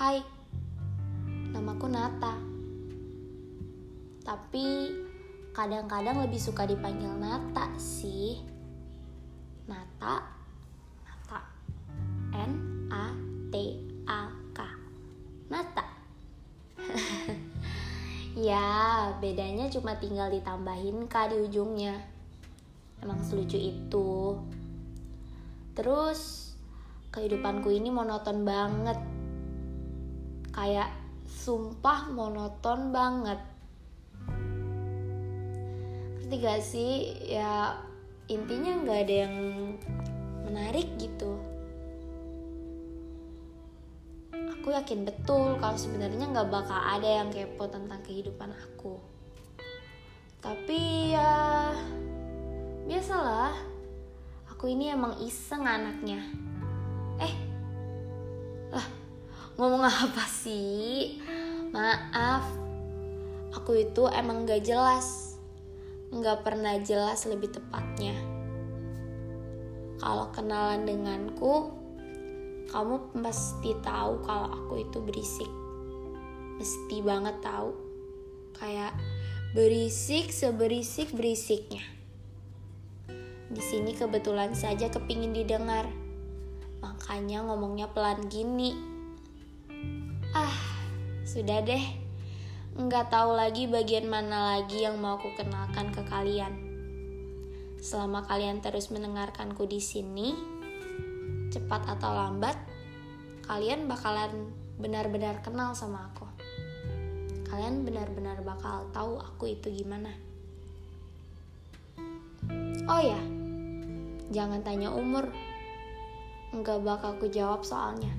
Hai, namaku Nata. Tapi kadang-kadang lebih suka dipanggil Nata sih. Nata, Nata, N A T A K, Nata. ya, bedanya cuma tinggal ditambahin K di ujungnya. Emang selucu itu. Terus kehidupanku ini monoton banget. Kayak sumpah monoton banget. Ngerti gak sih? Ya intinya nggak ada yang menarik gitu. Aku yakin betul kalau sebenarnya nggak bakal ada yang kepo tentang kehidupan aku. Tapi ya biasalah. Aku ini emang iseng anaknya. Ngomong apa sih? Maaf, aku itu emang gak jelas. Gak pernah jelas lebih tepatnya. Kalau kenalan denganku, kamu pasti tahu kalau aku itu berisik. Mesti banget tahu. Kayak berisik seberisik berisiknya. Di sini kebetulan saja kepingin didengar. Makanya ngomongnya pelan gini. Ah, sudah deh. Nggak tahu lagi bagian mana lagi yang mau aku kenalkan ke kalian. Selama kalian terus mendengarkanku di sini, cepat atau lambat, kalian bakalan benar-benar kenal sama aku. Kalian benar-benar bakal tahu aku itu gimana. Oh ya, jangan tanya umur. Nggak bakal aku jawab soalnya.